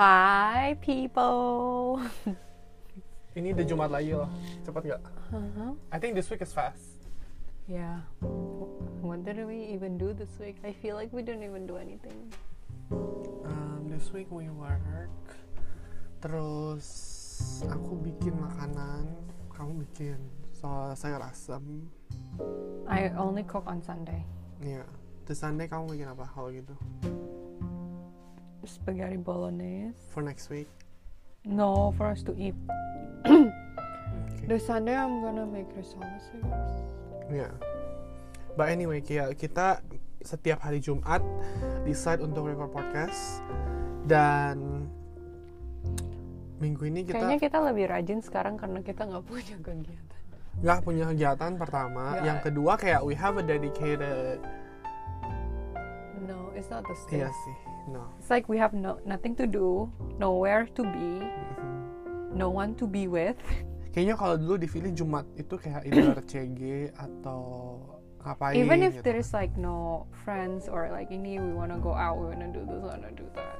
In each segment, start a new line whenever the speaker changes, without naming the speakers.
Hi people.
Ini udah Jumat lagi loh. Cepet gak?
Uh-huh.
I think this week is fast.
Yeah. What did we even do this week? I feel like we didn't even do anything.
Um, this week we work. Terus aku bikin makanan. Kamu bikin so, sayur asam.
I only cook on Sunday.
Iya. The Sunday kamu bikin apa kalau gitu?
Spaghetti bolognese.
For next week.
No, for us to eat.
Okay.
The Sunday I'm gonna make risoles, I guess.
Iya. But anyway, kayak kita setiap hari Jumat decide untuk record podcast dan minggu ini kita
Kayaknya kita lebih rajin sekarang karena kita nggak punya kegiatan.
nggak punya kegiatan pertama.
Nggak.
Yang kedua kayak we have a dedicated.
No, it's not the same.
Iya sih. No.
It's like we have no nothing to do, nowhere to be,
Mhm.
no one to be with.
Kayaknya kalau dulu di Philly Jumat itu kayak either CG atau ngapain
Even if
gitu.
there is like no friends or like ini we wanna go out, we wanna do this, we wanna do that.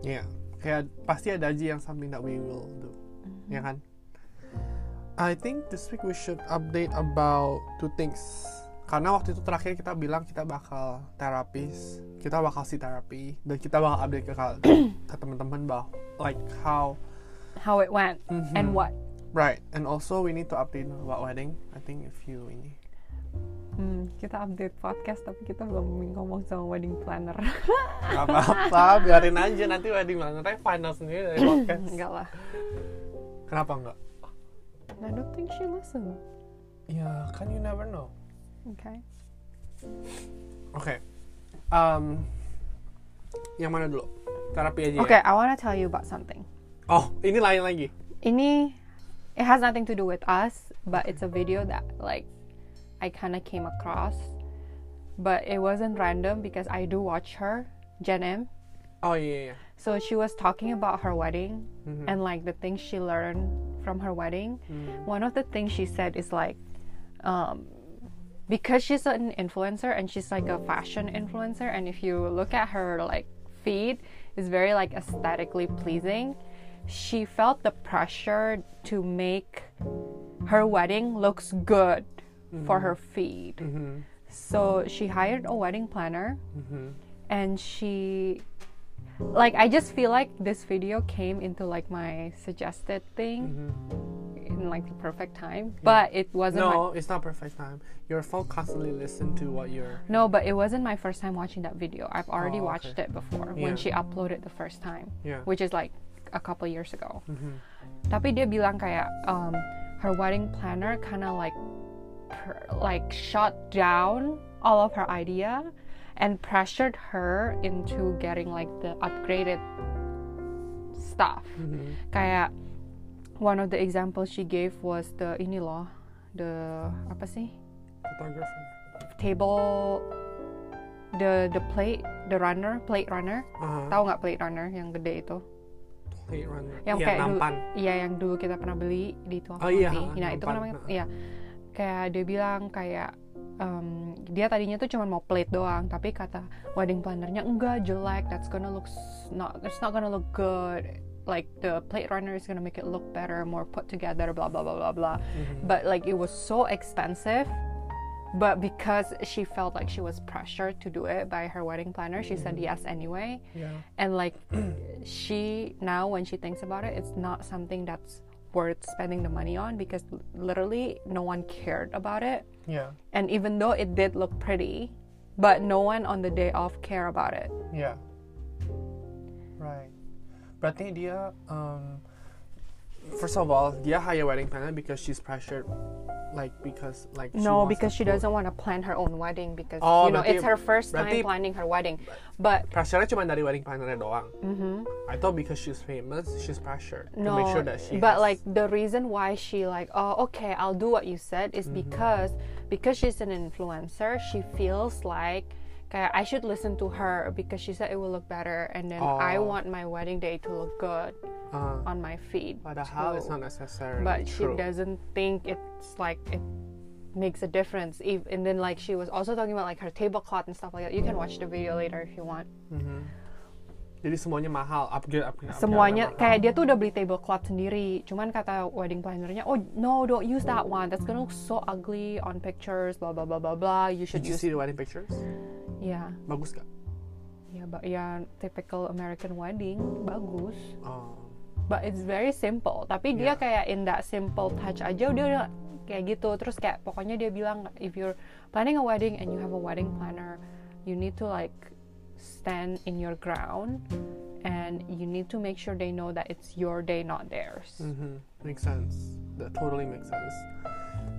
Iya, kayak pasti ada aja yang something that we will do,
Mm-hmm.
ya kan? I think this week we should update about two things. Karena waktu itu terakhir kita bilang kita bakal terapis, kita bakal si terapi, dan kita bakal update ke, ke teman-teman bahwa like how
How it went and
Mhm.
what?
right, and also we need to update about wedding. I think if you ini,
Hmm, kita update podcast tapi kita belum ngomong sama wedding planner.
Gak apa-apa, biarin aja nanti wedding planner final sendiri dari podcast.
Enggak lah.
Kenapa enggak?
I don't think she listen.
Ya kan you never know.
Okay.
Oke. Um, yang mana dulu? Terapi aja. ya?
Okay, I wanna tell you about something.
Oh, ini lain lagi.
Ini it has nothing to do with us, but it's a video that like I kind of came across, but it wasn't random because I do watch her, Jen M.
Oh yeah. iya.
So she was talking about her wedding
Mhm.
and like the things she learned from her wedding.
Hmm.
One of the things she said is like, um, because she's an influencer and she's like a fashion influencer, and if you look at her like feed, it's very like aesthetically pleasing. She felt the pressure to make her wedding looks good for her feed.
Mhm.
So she hired a wedding planner
Mhm.
and she like I just feel like this video came into like my suggested thing
Mhm.
In like the perfect time, but it wasn't.
No, it's not perfect time. Your phone constantly listen to what you're.
no, but it wasn't my first time watching that video. I've already
Oh,
watched it before
Yeah.
when she uploaded the first time,
Yeah.
which is like a couple years ago.
Mhm.
Tapi dia bilang kayak um, her wedding planner kind of like pr- like shut down all of her idea and pressured her into getting like the upgraded stuff.
Mhm.
Kayak one of the examples she gave was the ini loh, the apa sih?
Photographer.
Table the the plate, the runner, plate runner.
Aha.
Tahu nggak plate runner yang gede itu?
Plate runner.
Yang
Iya,
kayak dulu,
nampan.
iya yang dulu kita pernah beli di tuang
Oh, iya.
Nah, itu kan
nampan.
namanya
Nah.
iya. Kayak dia bilang kayak um, dia tadinya tuh cuma mau plate doang, tapi kata wedding plannernya enggak jelek, that's gonna look not it's not gonna look good. Like the plate runner is gonna make it look better, more put together, blah blah blah blah blah.
Mhm.
But like it was so expensive. But because she felt like she was pressured to do it by her wedding planner, she said yes anyway
Yeah.
and like she now when she thinks about it it's not something that's worth spending the money on because literally no one cared about it
Yeah.
and even though it did look pretty but no one on the day off care about it
Yeah. Right. Berarti dia um, first of all dia hire wedding planner because she's pressured like because like she
no because she doesn't want to plan her own wedding because
Oh,
you know
berarti-
it's her first time
berarti-
planning her wedding but
pressure-nya cuma dari wedding planner doang.
mhm.
I thought because she's famous, she's pressured
no
to make sure that she
but
has-
like the reason why she like oh okay i'll do what you said is
Mm-hmm.
because because she's an influencer she feels like kayak i should listen to her because she said it will look better and then i
Oh.
want my wedding day to look good
uh,
on my feed
padahal it's
too.
not necessarily
but she
true.
doesn't think it's like it makes a difference if, and then like she was also talking about like her tablecloth and stuff like that you can watch the video later if you want
Mhm. Jadi semuanya mahal, upgrade, upgrade, upgrade
semuanya
mahal.
kayak dia tuh udah beli tablecloth sendiri cuman kata wedding plannernya oh no don't use that one that's gonna look so ugly on pictures blah blah blah blah blah you should
Did you
use
see the wedding pictures?
Ya
Bagus gak?
ya ba- ya typical American wedding bagus
Oh.
but it's very simple tapi dia
Yeah.
kayak in that simple touch aja dia udah kayak gitu terus kayak pokoknya dia bilang if you're planning a wedding and you have a wedding planner you need to like stand in your ground and you need to make sure they know that it's your day not theirs
Mhm, Makes sense. That totally makes sense.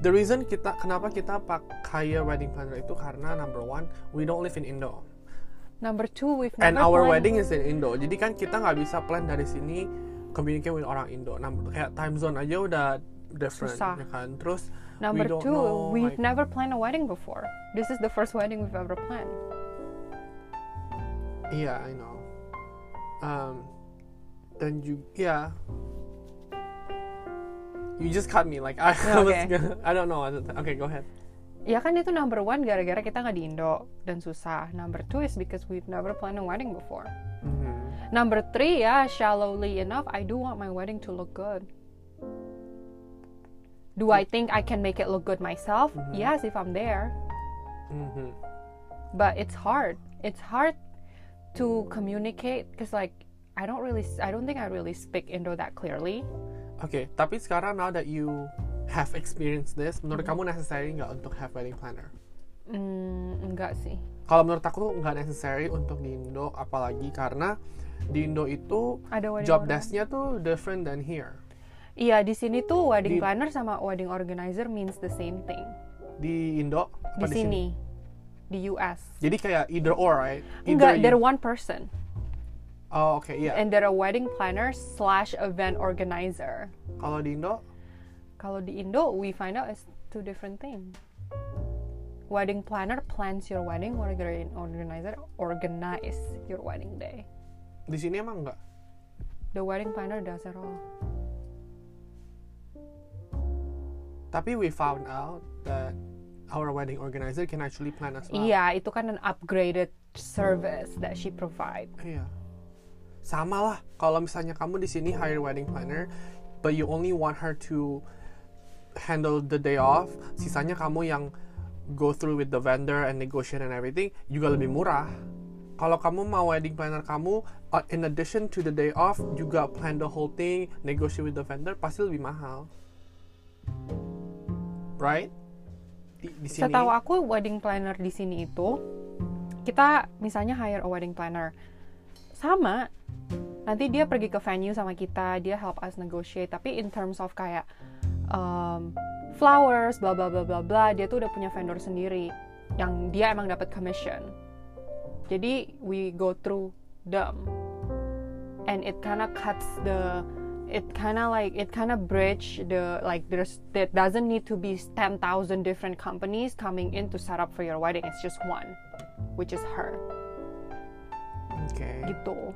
The reason kita kenapa kita pakai wedding planner itu karena number one, we don't live in Indo,
number two we've
and
never
our
planned-
wedding is in Indo. Jadi kan kita nggak bisa plan dari sini communicate with orang Indo. Num- kayak time zone aja udah different,
Susah.
ya kan. Terus
number
we don't
two
know,
we've
like-
never planned a wedding before this is the first wedding we've ever planned
Iya, I know. Um, dan juga, yeah. You just cut me, like I, was,
Okay.
I don't know. Okay, go ahead.
ya kan itu number one gara-gara kita nggak di Indo dan susah number two is because we've never planned a wedding before
Mhm.
Number three, yeah, shallowly enough, I do want my wedding to look good. Do I think I can make it look good myself?
Mhm.
Yes, if I'm there.
Mhm.
But it's hard. It's hard to communicate because, like, I don't really, I don't think I really speak Indo that clearly.
Oke, tapi sekarang now that you have experienced this, menurut kamu necessary nggak untuk have wedding planner?
Mm, enggak sih.
Kalau menurut aku tuh nggak necessary untuk di Indo, apalagi karena di Indo itu
Ada
job desk-nya tuh different than here.
Iya, di sini tuh wedding
Di-
planner sama wedding organizer means the same thing.
Di Indo
Di
di,
sini, di US.
Jadi kayak either or, right? Either
Enggak,
you-
they're one person.
Oh, oke, iya.
And they're a wedding planner slash event organizer.
Kalau di Indo,
Kalau di Indo, we find out it's two different things. Wedding planner plans your wedding, wedding organizer organize your wedding day.
di sini emang nggak.
The wedding planner does it all.
Tapi we found out that our wedding organizer can actually plan as well.
Iya, itu kan an upgraded service that she provide.
Iya. Sama lah. Kalau misalnya kamu di sini hire wedding planner, but you only want her to handle the day off, sisanya kamu yang go through with the vendor and negotiate and everything, juga lebih murah. Kalau kamu mau wedding planner kamu, uh, in addition to the day off, juga plan the whole thing, negotiate with the vendor, pasti lebih mahal. Right? Di, di sini.
Setahu aku wedding planner di sini itu kita misalnya hire a wedding planner sama nanti dia pergi ke venue sama kita dia help us negotiate. Tapi in terms of kayak um, flowers bla bla bla bla bla dia tuh udah punya vendor sendiri yang dia emang dapat commission. Jadi we go through them. And it kind of cuts the it kind of like it kind of bridge the like there's there doesn't need to be 10,000 different companies coming in to set up for your wedding. It's just one which is her.
Oke.
gitu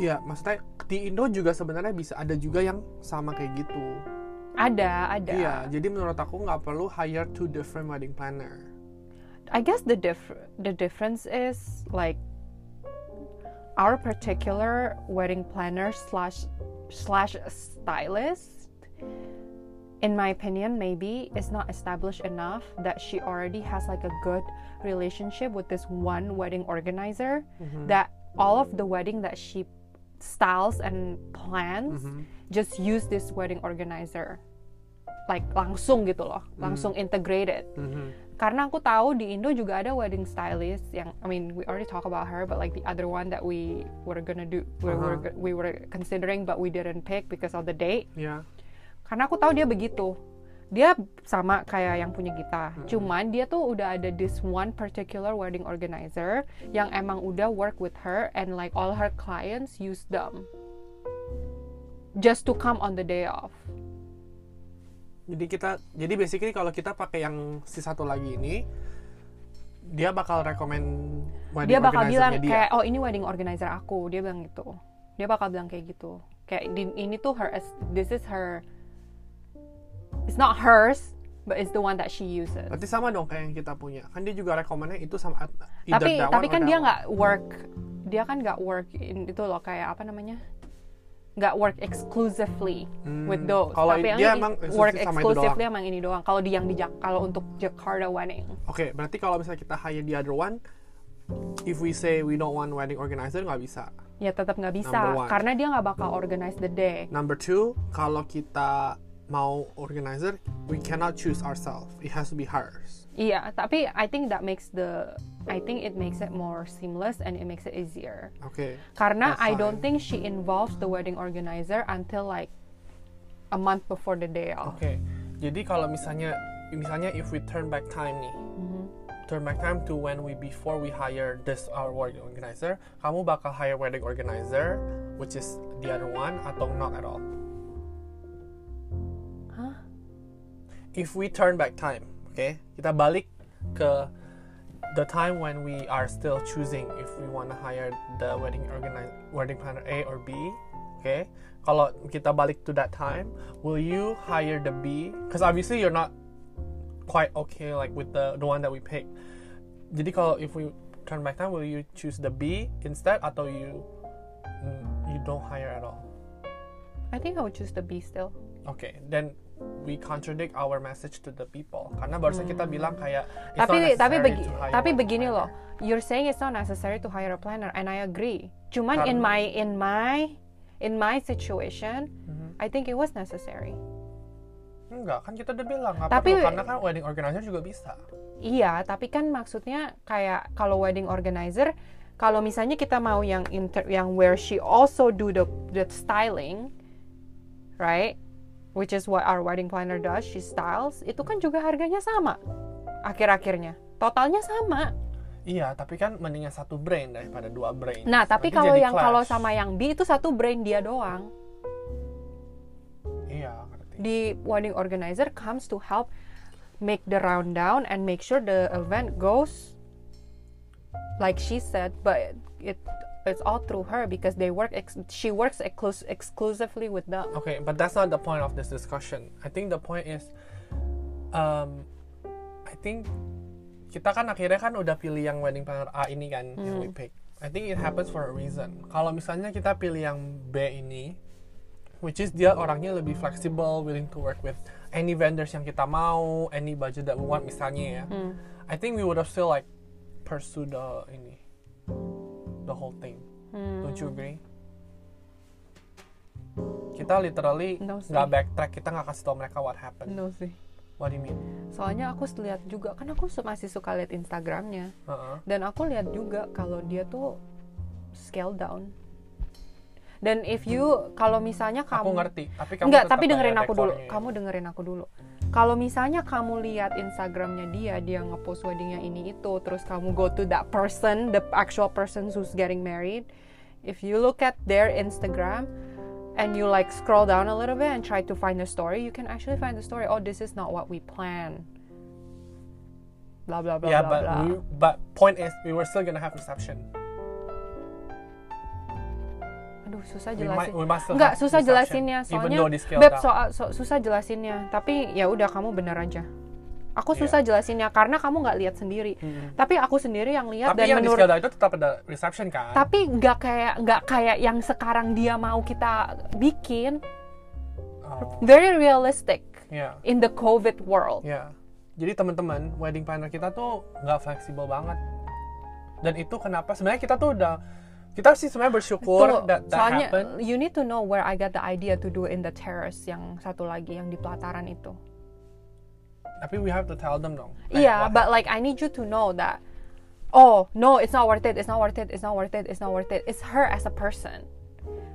Iya, maksudnya di Indo juga sebenarnya bisa ada juga yang sama kayak gitu.
ada ada
Iya, jadi menurut aku nggak perlu hire two different wedding planner.
I guess the diff- the difference is like our particular wedding planner slash slash stylist in my opinion maybe is not established enough that she already has like a good relationship with this one wedding organizer that all of the wedding that she styles and plans just use this wedding organizer like langsung gitu loh langsung integrated
Mhm.
karena aku tahu di Indo juga ada wedding stylist yang I mean we already talk about her but like the other one that we were gonna do we were
Uh-huh.
we were considering but we didn't pick because of the date
Iya.
karena aku tahu dia begitu dia sama kayak yang punya kita cuman dia tuh udah ada this one particular wedding organizer yang emang udah work with her and like all her clients use them just to come on the day off.
Jadi kita, jadi basically kalau kita pakai yang si satu lagi ini, dia bakal rekomend wedding
dia bakal bilang
dia.
kayak oh ini wedding organizer aku. Dia bilang gitu. Dia bakal bilang kayak gitu. Kayak ini tuh her this is her it's not hers but it's the one that she uses.
Berarti sama dong kayak yang kita punya. Kan dia juga rekomennya itu sama
tapi tapi kan dia nggak work dia kan nggak work in itu loh kayak apa namanya? Nggak work exclusively with
Hmm,
those.
kalau
tapi yang
dia
ini
emang
work exclusively emang ini doang. Kalau di yang di kalau untuk Jakarta wedding.
Oke, berarti kalau misalnya kita hire the other one, if we say we don't want wedding organizer nggak bisa.
ya tetap nggak bisa. Karena dia nggak bakal organize the day.
Number two, kalau kita mau organizer, we cannot choose ourselves. It has to be hers.
iya tapi I think that makes the I think it makes it more seamless and it makes it easier
Oke.
karena I don't think she involves the wedding organizer until like a month before the day of
Oke. Jadi kalau misalnya misalnya if we turn back time nih.
Mm-hmm.
Turn back time to when we before we hire this our wedding organizer, kamu bakal hire wedding organizer which is the other one atau not at all. If we turn back time, okay, kita balik ke the time when we are still choosing if we want to hire the wedding organize wedding planner A or B, okay? Kalau kita balik to that time, will you hire the B? Because obviously you're not quite okay like with the the one that we pick. Jadi kalau if we turn back time, will you choose the B instead atau you you don't hire at all?
I think I would choose the B still
Okay, then we contradict our message to the people. Karena barusan kita bilang kayak it's not
Hmm. tapi tapi begi,
to hire
tapi begini loh. You're saying it's not necessary to hire a planner and I agree. Cuman in
Karena-
my in my in my situation
Mhm.
I think it was necessary.
Enggak, kan kita udah bilang nggak
Tapi-
perlu karena kan wedding organizer juga bisa.
iya tapi kan maksudnya kayak kalau wedding organizer kalau misalnya kita mau yang inter yang where she also do the the styling right which is what our wedding planner does she styles itu kan juga harganya sama akhir-akhirnya totalnya sama
Iya, tapi kan mendingan satu brain daripada dua brain.
Nah, tapi
Nanti
kalau yang kalau
clash.
sama yang B itu satu brain dia doang.
Iya, ngerti.
Di wedding organizer comes to help make the rundown and make sure the event goes like she said, but it it's all through her because they work ex- she works exclus- exclusively with them.
Okay, but that's not the point of this discussion. I think the point is, um, I think kita kan akhirnya kan udah pilih yang wedding planner A ini kan yang we pick. I think it happens for a reason. Kalau misalnya kita pilih yang B ini, which is dia orangnya lebih flexible, willing to work with any vendors yang kita mau, any budget that we want misalnya ya. I think we would have still like pursue the ini, the whole thing. Don't you agree? Kita literally
No
nggak backtrack, kita nggak kasih tau mereka what happened.
No sih.
What do you mean?
Soalnya aku lihat juga kan aku masih suka lihat Instagramnya
Uh-uh.
dan aku lihat juga kalau dia tuh scale down. Dan if you kalau misalnya kamu
Aku ngerti, tapi kamu
Enggak, tapi dengerin aku dulu. Kamu dengerin aku dulu. Kalau misalnya kamu lihat Instagramnya dia, dia ngepost weddingnya ini itu, terus kamu go to that person, the actual person who's getting married. If you look at their Instagram and you like scroll down a little bit and try to find the story, you can actually find the story. Oh, this is not what we planned. Blah blah blah
Yeah,
blah
but
blah.
we, but point is we were still gonna have reception.
Aduh, susah jelasin.
we must have
susah jelasinnya soalnya Beb, soal so- susah jelasinnya. Tapi ya udah kamu bener aja. Aku susah jelasinnya karena kamu nggak lihat sendiri. Tapi aku sendiri yang lihat
Tapi
dan
yang di
menurut
itu tetap ada reception kan?
tapi nggak kayak nggak kayak yang sekarang dia mau kita bikin.
Oh,
Very realistic
yeah,
in the COVID world.
yeah. Jadi teman-teman, wedding planner kita tuh nggak fleksibel banget. Dan itu kenapa sebenarnya kita tuh udah kita sih sebenarnya bersyukur
Tuh,
that that
soalnya
happened.
you need to know where I got the idea to do in the terrace yang satu lagi yang di pelataran itu.
Tapi we have to tell them dong. Like,
Yeah, but like I need you to know that oh, no, it's not worth it. It's not worth it. It's not worth it. It's not worth it. It's her as a person.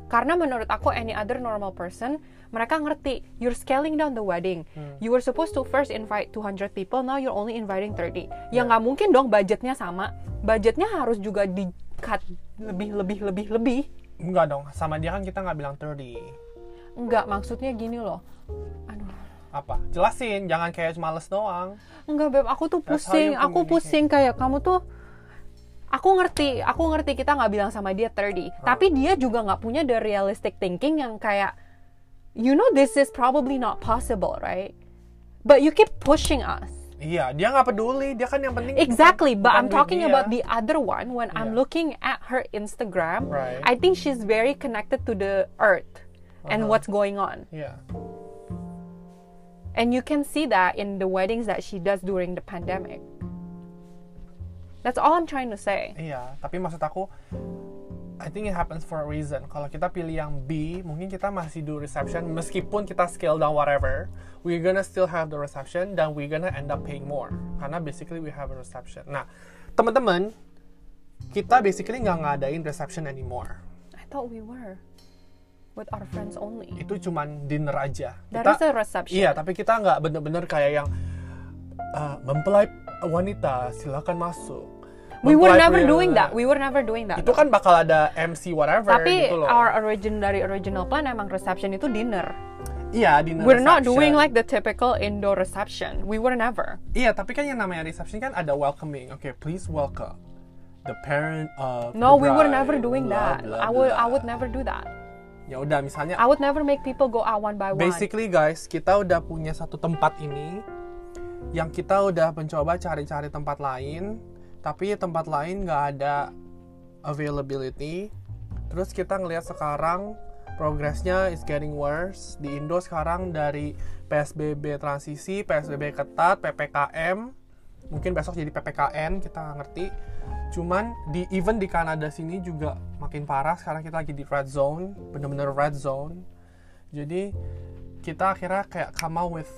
Karena menurut aku any other normal person, mereka ngerti you're scaling down the wedding.
Hmm.
You were supposed to first invite 200 people, now you're only inviting 30. Ya nggak mungkin dong budgetnya sama. Budgetnya harus juga di cut lebih lebih lebih lebih.
Enggak dong, sama dia kan kita nggak bilang 30.
Enggak, maksudnya gini loh. Aduh.
Apa? Jelasin, jangan kayak males doang.
Enggak beb, aku tuh pusing. Aku pusing kayak kamu tuh. Aku ngerti, aku ngerti kita nggak bilang sama dia 30. Tapi dia juga nggak punya the realistic thinking yang kayak, you know this is probably not possible, right? But you keep pushing us.
Iya, dia nggak peduli. Dia kan yang penting.
Exactly, but
bukan
I'm talking
dia.
about the other one. When I'm
Yeah.
looking at her Instagram,
Right.
I think she's very connected to the earth and
Uh-huh.
what's going on.
Iya.
And you can see that in the weddings that she does during the pandemic. That's all I'm trying to say.
Iya, tapi maksud aku I think it happens for a reason. Kalau kita pilih yang B, mungkin kita masih do reception meskipun kita scale down whatever, we're gonna still have the reception dan we're gonna end up paying more. Karena basically we have a reception. Nah, teman-teman, kita basically nggak ngadain reception anymore.
I thought we were with our friends only.
Itu cuman dinner aja.
That
Kita-
is a reception.
Iya, tapi kita nggak bener-bener kayak yang uh, mempelai wanita silakan masuk.
We were never doing that. We were never doing that.
Itu kan bakal ada MC whatever
Tapi
gitu loh.
our origin dari original plan emang reception itu dinner.
Iya, dinner
We're not
reception.
doing like the typical Indo reception. We were never.
Iya, tapi kan yang namanya reception kan ada welcoming. Oke, please welcome the parent of
No,
the
we were never doing
blah,
that.
blah,
I would I
blah.
would never do that.
Ya udah, misalnya
I would never make people go out one by one.
basically guys, kita udah punya satu tempat ini yang kita udah mencoba cari-cari tempat lain, tapi tempat lain nggak ada availability. Terus kita ngelihat sekarang progresnya is getting worse. Di Indo sekarang dari PSBB transisi, PSBB ketat, PPKM, mungkin besok jadi PPKN, kita nggak ngerti. Cuman di even di Kanada sini juga makin parah. Sekarang kita lagi di red zone, bener-bener red zone. Jadi kita akhirnya kayak come out with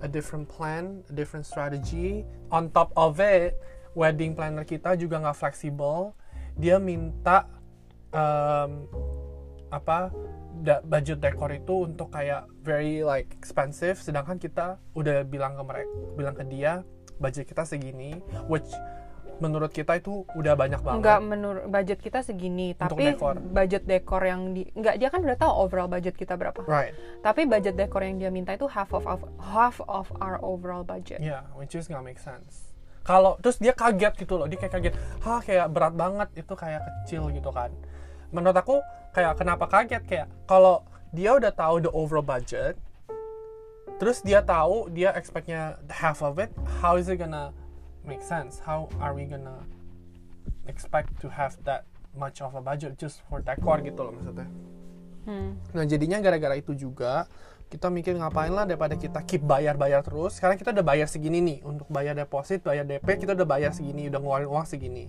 a different plan, a different strategy. On top of it, wedding planner kita juga nggak fleksibel. Dia minta um, apa da- budget dekor itu untuk kayak very like expensive, sedangkan kita udah bilang ke mereka, bilang ke dia budget kita segini, which menurut kita itu udah banyak banget.
Enggak menurut budget kita segini,
Untuk
tapi
dekor.
budget dekor yang di enggak dia kan udah tahu overall budget kita berapa.
Right.
Tapi budget dekor yang dia minta itu half of, of half of our overall budget.
Yeah, which is nggak make sense. Kalau terus dia kaget gitu loh, dia kayak kaget, hah kayak berat banget itu kayak kecil gitu kan. Menurut aku kayak kenapa kaget kayak kalau dia udah tahu the overall budget, terus dia tahu dia expectnya half of it, how is it gonna make sense? How are we gonna expect to have that much of a budget just for decor gitu loh maksudnya.
Hmm.
Nah jadinya gara-gara itu juga kita mikir ngapain lah daripada kita keep bayar-bayar terus. Sekarang kita udah bayar segini nih untuk bayar deposit, bayar DP kita udah bayar segini, udah ngeluarin uang segini.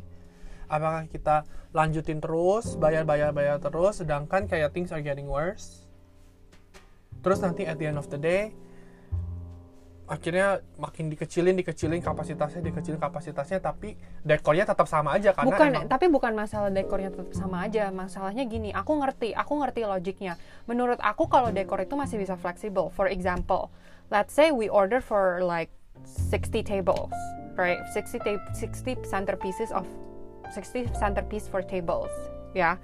Apakah kita lanjutin terus, bayar-bayar-bayar terus, sedangkan kayak things are getting worse? Terus nanti at the end of the day, akhirnya makin dikecilin, dikecilin kapasitasnya, dikecilin kapasitasnya, tapi dekornya tetap sama aja karena
bukan,
emang-
tapi bukan masalah dekornya tetap sama aja. Masalahnya gini, aku ngerti, aku ngerti logiknya. Menurut aku kalau dekor itu masih bisa fleksibel. For example, let's say we order for like 60 tables, right? 60 ta- 60 centerpieces of 60 centerpiece for tables, ya.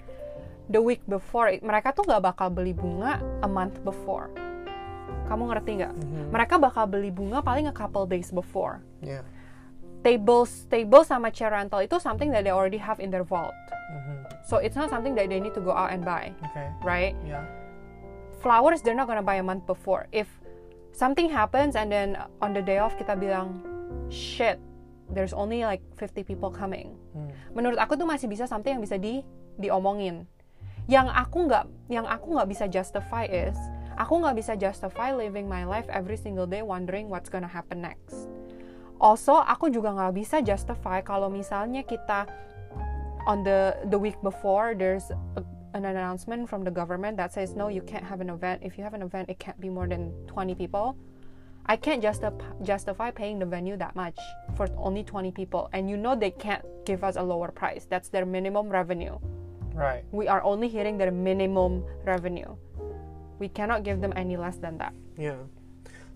The week before, mereka tuh nggak bakal beli bunga a month before. Kamu ngerti nggak? Mereka bakal beli bunga paling a couple days before
Yeah.
tables table sama chair rental itu something that they already have in their vault.
Mhm.
So it's not something that they need to go out and buy,
Oke.
right?
Ya.
Flowers they're not gonna buy a month before. If something happens and then on the day off kita bilang shit, there's only like 50 people coming.
Hmm.
Menurut aku tuh masih bisa something yang bisa di diomongin. Yang aku nggak yang aku nggak bisa justify is aku nggak bisa justify living my life every single day wondering what's gonna happen next. Also, aku juga nggak bisa justify kalau misalnya kita on the the week before there's a, an announcement from the government that says no, you can't have an event. If you have an event, it can't be more than 20 people. I can't justify justify paying the venue that much for only 20 people, and you know they can't give us a lower price. That's their minimum revenue.
Right.
We are only hitting their minimum revenue. We cannot give them any less than that.
Yeah.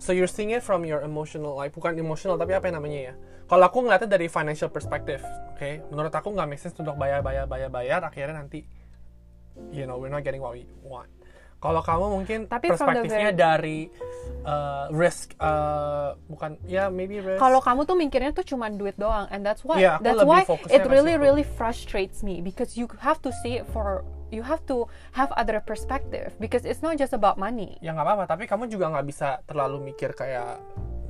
So you're seeing it from your emotional, like bukan emotional tapi apa yang namanya ya? Kalau aku ngeliatnya dari financial perspective, oke? Menurut aku nggak make sense untuk bayar, bayar, bayar, bayar, akhirnya nanti, you know, we're not getting what we want. Kalau kamu mungkin
Tapi
perspektifnya
very-
dari uh, risk, uh, bukan, ya maybe risk.
Kalau kamu tuh mikirnya tuh cuma duit doang, and that's why
aku
that's why it really really frustrates me because you have to see it for you have to have other perspective because it's not just about money.
ya nggak apa-apa, tapi kamu juga nggak bisa terlalu mikir kayak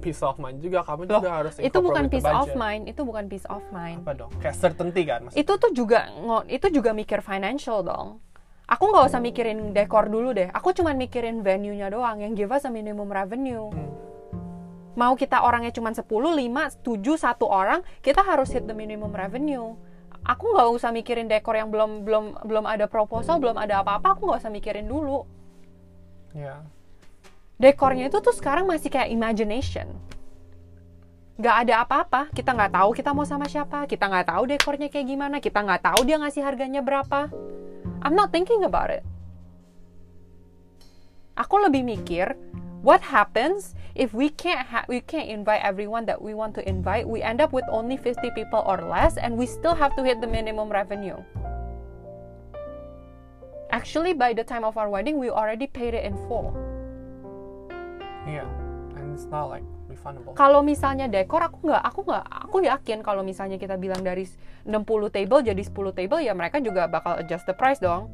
peace of mind juga. Kamu
Loh,
juga harus
itu bukan peace of mind itu bukan peace of mind.
Apa dong? Kayak certainty kan maksudnya?
Itu tuh juga itu juga mikir financial dong aku nggak usah mikirin dekor dulu deh. Aku cuman mikirin venue-nya doang yang give us a minimum revenue.
Hmm.
mau kita orangnya cuma 10, 5, 7, satu orang kita harus hit the minimum revenue. Aku nggak usah mikirin dekor yang belum belum belum ada proposal belum ada apa-apa. Aku nggak usah mikirin dulu.
Ya.
Dekornya itu tuh sekarang masih kayak imagination. Nggak ada apa-apa. Kita nggak tahu kita mau sama siapa. Kita nggak tahu dekornya kayak gimana. Kita nggak tahu dia ngasih harganya berapa I'm not thinking about it. Aku lebih mikir what happens if we can't ha- we can't invite everyone that we want to invite? We end up with only 50 people or less and we still have to hit the minimum revenue. Actually by the time of our wedding we already paid it in full.
Yeah, and it's not like refundable.
Kalau misalnya dekor aku nggak aku nggak aku yakin kalau misalnya kita bilang dari 60 table jadi 10 table ya mereka juga bakal adjust the price dong.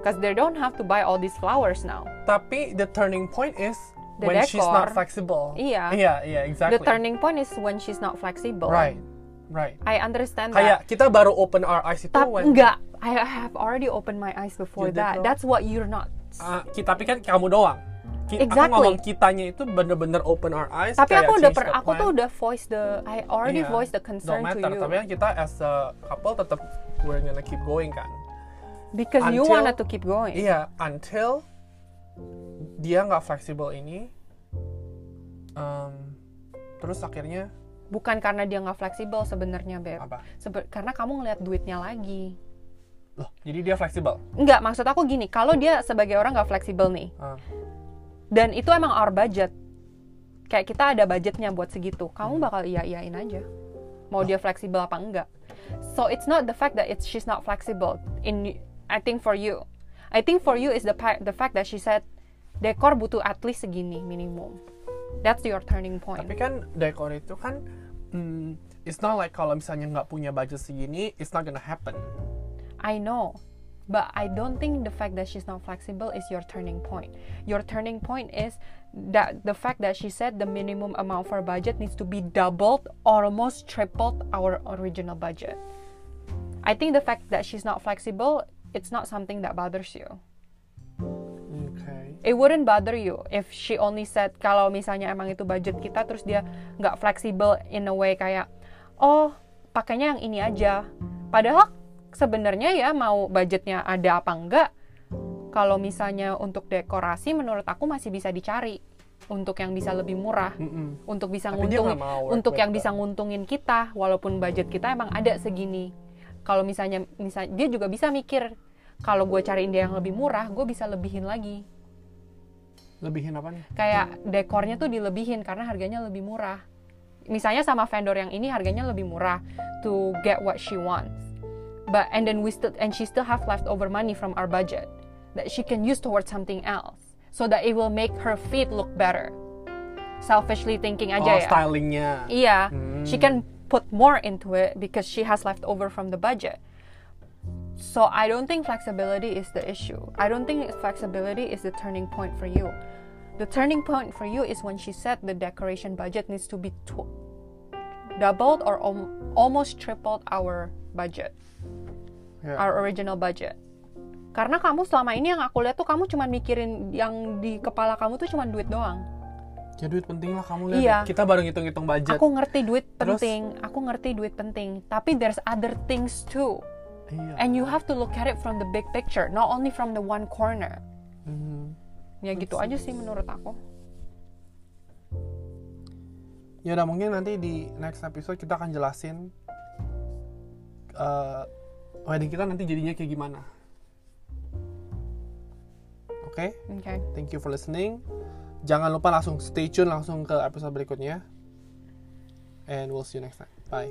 Because they don't have to buy all these flowers now.
Tapi the turning point is
The
when she's
decor.
not flexible.
Iya.
iya iya exactly.
The turning point is when she's not flexible.
Right right.
I understand that.
kayak kita baru open our eyes itu
tapi
when
enggak I have already opened my eyes before
You
that.
not?
that's what you're not
Ah, ki- tapi kan kamu doang Ki-
Exactly.
aku ngomong kitanya itu bener-bener open our eyes
tapi
kayak
aku udah per, aku tuh udah voice the I already
Iya,
voiced the concern
don't
to
matter
you.
tapi kan kita as a couple tetap we're gonna keep going kan.
Because you
until-
wanted to keep going.
Iya, until dia nggak fleksibel ini, um, terus akhirnya
bukan karena dia nggak fleksibel sebenarnya beb.
Apa?
Sebe- karena kamu ngeliat duitnya lagi.
Loh, jadi dia fleksibel.
Enggak, maksud aku gini, kalau dia sebagai orang nggak fleksibel nih,
Ah,
dan itu emang our budget, kayak kita ada budgetnya buat segitu, kamu bakal iya iyain aja, mau dia fleksibel apa enggak. So it's not the fact that it's she's not flexible. In I think for you, I think for you is the the fact that she said dekor butuh at least segini minimum. That's your turning point.
Tapi kan dekor itu kan, hmm, it's not like kalau misalnya nggak punya budget segini, it's not gonna happen.
I know. But I don't think the fact that she's not flexible is your turning point. Your turning point is that the fact that she said the minimum amount for budget needs to be doubled or almost tripled our original budget. I think the fact that she's not flexible, it's not something that bothers you.
Okay.
It wouldn't bother you if she only said kalau misalnya emang itu budget kita terus dia nggak fleksibel in a way kayak oh pakainya yang ini aja. Padahal sebenarnya ya mau budgetnya ada apa enggak kalau misalnya untuk dekorasi menurut aku masih bisa dicari untuk yang bisa lebih murah
Mm-mm.
untuk bisa
Tapi
nguntung untuk yang bisa nguntungin kita walaupun budget kita emang ada segini kalau misalnya misal dia juga bisa mikir kalau gue cariin dia yang lebih murah gue bisa lebihin lagi
Lebihin apa nih?
kayak dekornya tuh dilebihin karena harganya lebih murah. Misalnya sama vendor yang ini harganya lebih murah to get what she wants. But and then we still and she still have leftover money from our budget that she can use towards something else so that it will make her feet look better. Selfishly thinking aja
oh,
ya.
stylingnya.
Iya,
Hmm.
she can put more into it because she has left over from the budget. So I don't think flexibility is the issue. I don't think flexibility is the turning point for you. The turning point for you is when she said the decoration budget needs to be tw- doubled or al- almost tripled our budget,
Ya.
our original budget. Karena kamu selama ini yang aku lihat tuh kamu cuma mikirin yang di kepala kamu tuh cuma duit doang.
Ya duit penting lah kamu lihat.
Iya.
Kita baru ngitung-ngitung budget.
Aku ngerti duit
Terus?
penting, aku ngerti duit penting, tapi there's other things too.
Iya.
And you have to look at it from the big picture, not only from the one corner.
Mhm.
Ya gitu aja sih menurut aku.
Ya udah mungkin nanti di next episode kita akan jelasin eh wedding kita nanti jadinya kayak gimana. Oke,
Okay.
thank you for listening. Jangan lupa langsung stay tune langsung ke episode berikutnya. And we'll see you next time. Bye.